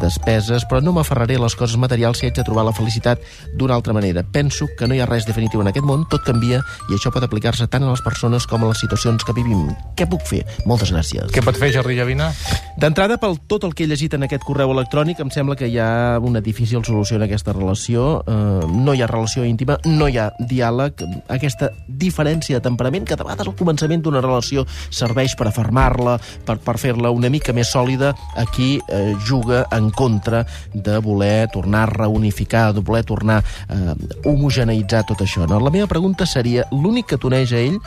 despeses, però no m'aferraré a les coses materials si haig de trobar la felicitat d'una altra manera. Penso que no hi ha res definitiu en aquest món, tot canvia i això pot aplicar-se tant a les persones com a les situacions que vivim. Què puc fer? Moltes gràcies. Què pot fer Jordi Llavina? D'entrada, pel tot el que he llegit en aquest correu electrònic, em sembla que hi ha una difícil solució en aquesta relació. Eh, no hi ha relació íntima, no hi ha diàleg. Aquesta diferència de temperament, que de vegades al començament d'una relació serveix per afermar-la, per, per fer-la una mica més sòlida, aquí eh, juga en contra de voler tornar a reunificar, de voler tornar a eh, homogeneitzar tot això. No? La meva pregunta seria, l'únic que t'uneix a ell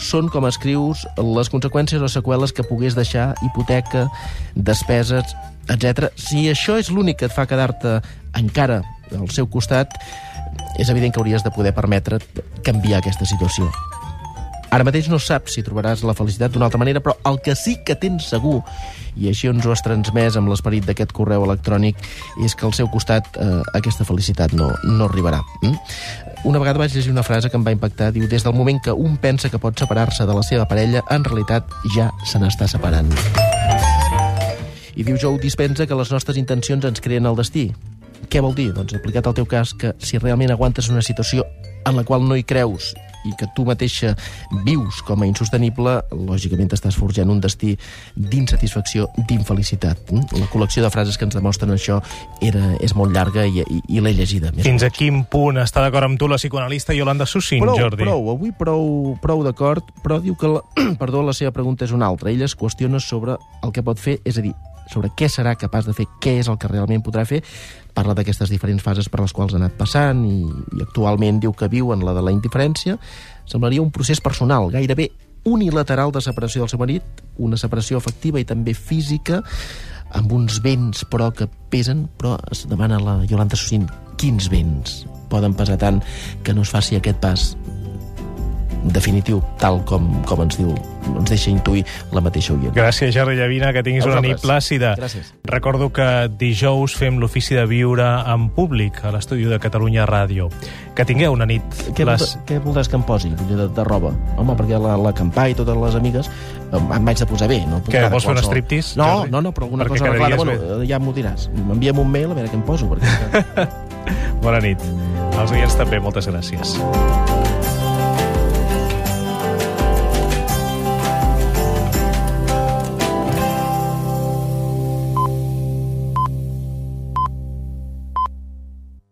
són, com escrius, les conseqüències o seqüeles que pogués deixar, hipoteca, despeses, etc. Si això és l'únic que et fa quedar-te encara al seu costat, és evident que hauries de poder permetre canviar aquesta situació. Ara mateix no saps si trobaràs la felicitat d'una altra manera, però el que sí que tens segur, i així ens ho has transmès amb l'esperit d'aquest correu electrònic, és que al seu costat eh, aquesta felicitat no, no arribarà. Mm? Una vegada vaig llegir una frase que em va impactar, diu, des del moment que un pensa que pot separar-se de la seva parella, en realitat ja se n'està separant. I diu, Joe dispensa que les nostres intencions ens creen el destí. Què vol dir? Doncs aplicat al teu cas que si realment aguantes una situació en la qual no hi creus i que tu mateixa vius com a insostenible, lògicament estàs forjant un destí d'insatisfacció, d'infelicitat. La col·lecció de frases que ens demostren això era, és molt llarga i, i, i l'he llegida. Més Fins a quin punt està d'acord amb tu la psicoanalista Yolanda Sussin, prou, Jordi? Prou, avui prou, prou d'acord, però diu que la, <clears throat> perdó, la seva pregunta és una altra. Ella es qüestiona sobre el que pot fer, és a dir, sobre què serà capaç de fer, què és el que realment podrà fer, parla d'aquestes diferents fases per les quals ha anat passant i, i actualment diu que viu en la de la indiferència, semblaria un procés personal, gairebé unilateral de separació del seu marit, una separació afectiva i també física, amb uns vents, però, que pesen, però es demana la Yolanda Sussin, quins vents poden pesar tant que no es faci aquest pas definitiu, tal com, com ens diu, ens deixa intuir la mateixa oient. Gràcies, Jordi Llavina, que tinguis una nit plàcida. Gràcies. Recordo que dijous fem l'ofici de viure en públic a l'estudi de Catalunya Ràdio. Que tingueu una nit Què, voldràs, què voldràs que em posi de, de roba? Home, perquè la, la campà i totes les amigues em, vaig de posar bé. No de vols fer un striptease, No, Jordi? no, no, però alguna Perquè cosa arreglada. Bueno, ja m'ho diràs. M'enviem un mail a veure què em poso. Perquè... <laughs> Bona nit. Als oients també, moltes gràcies.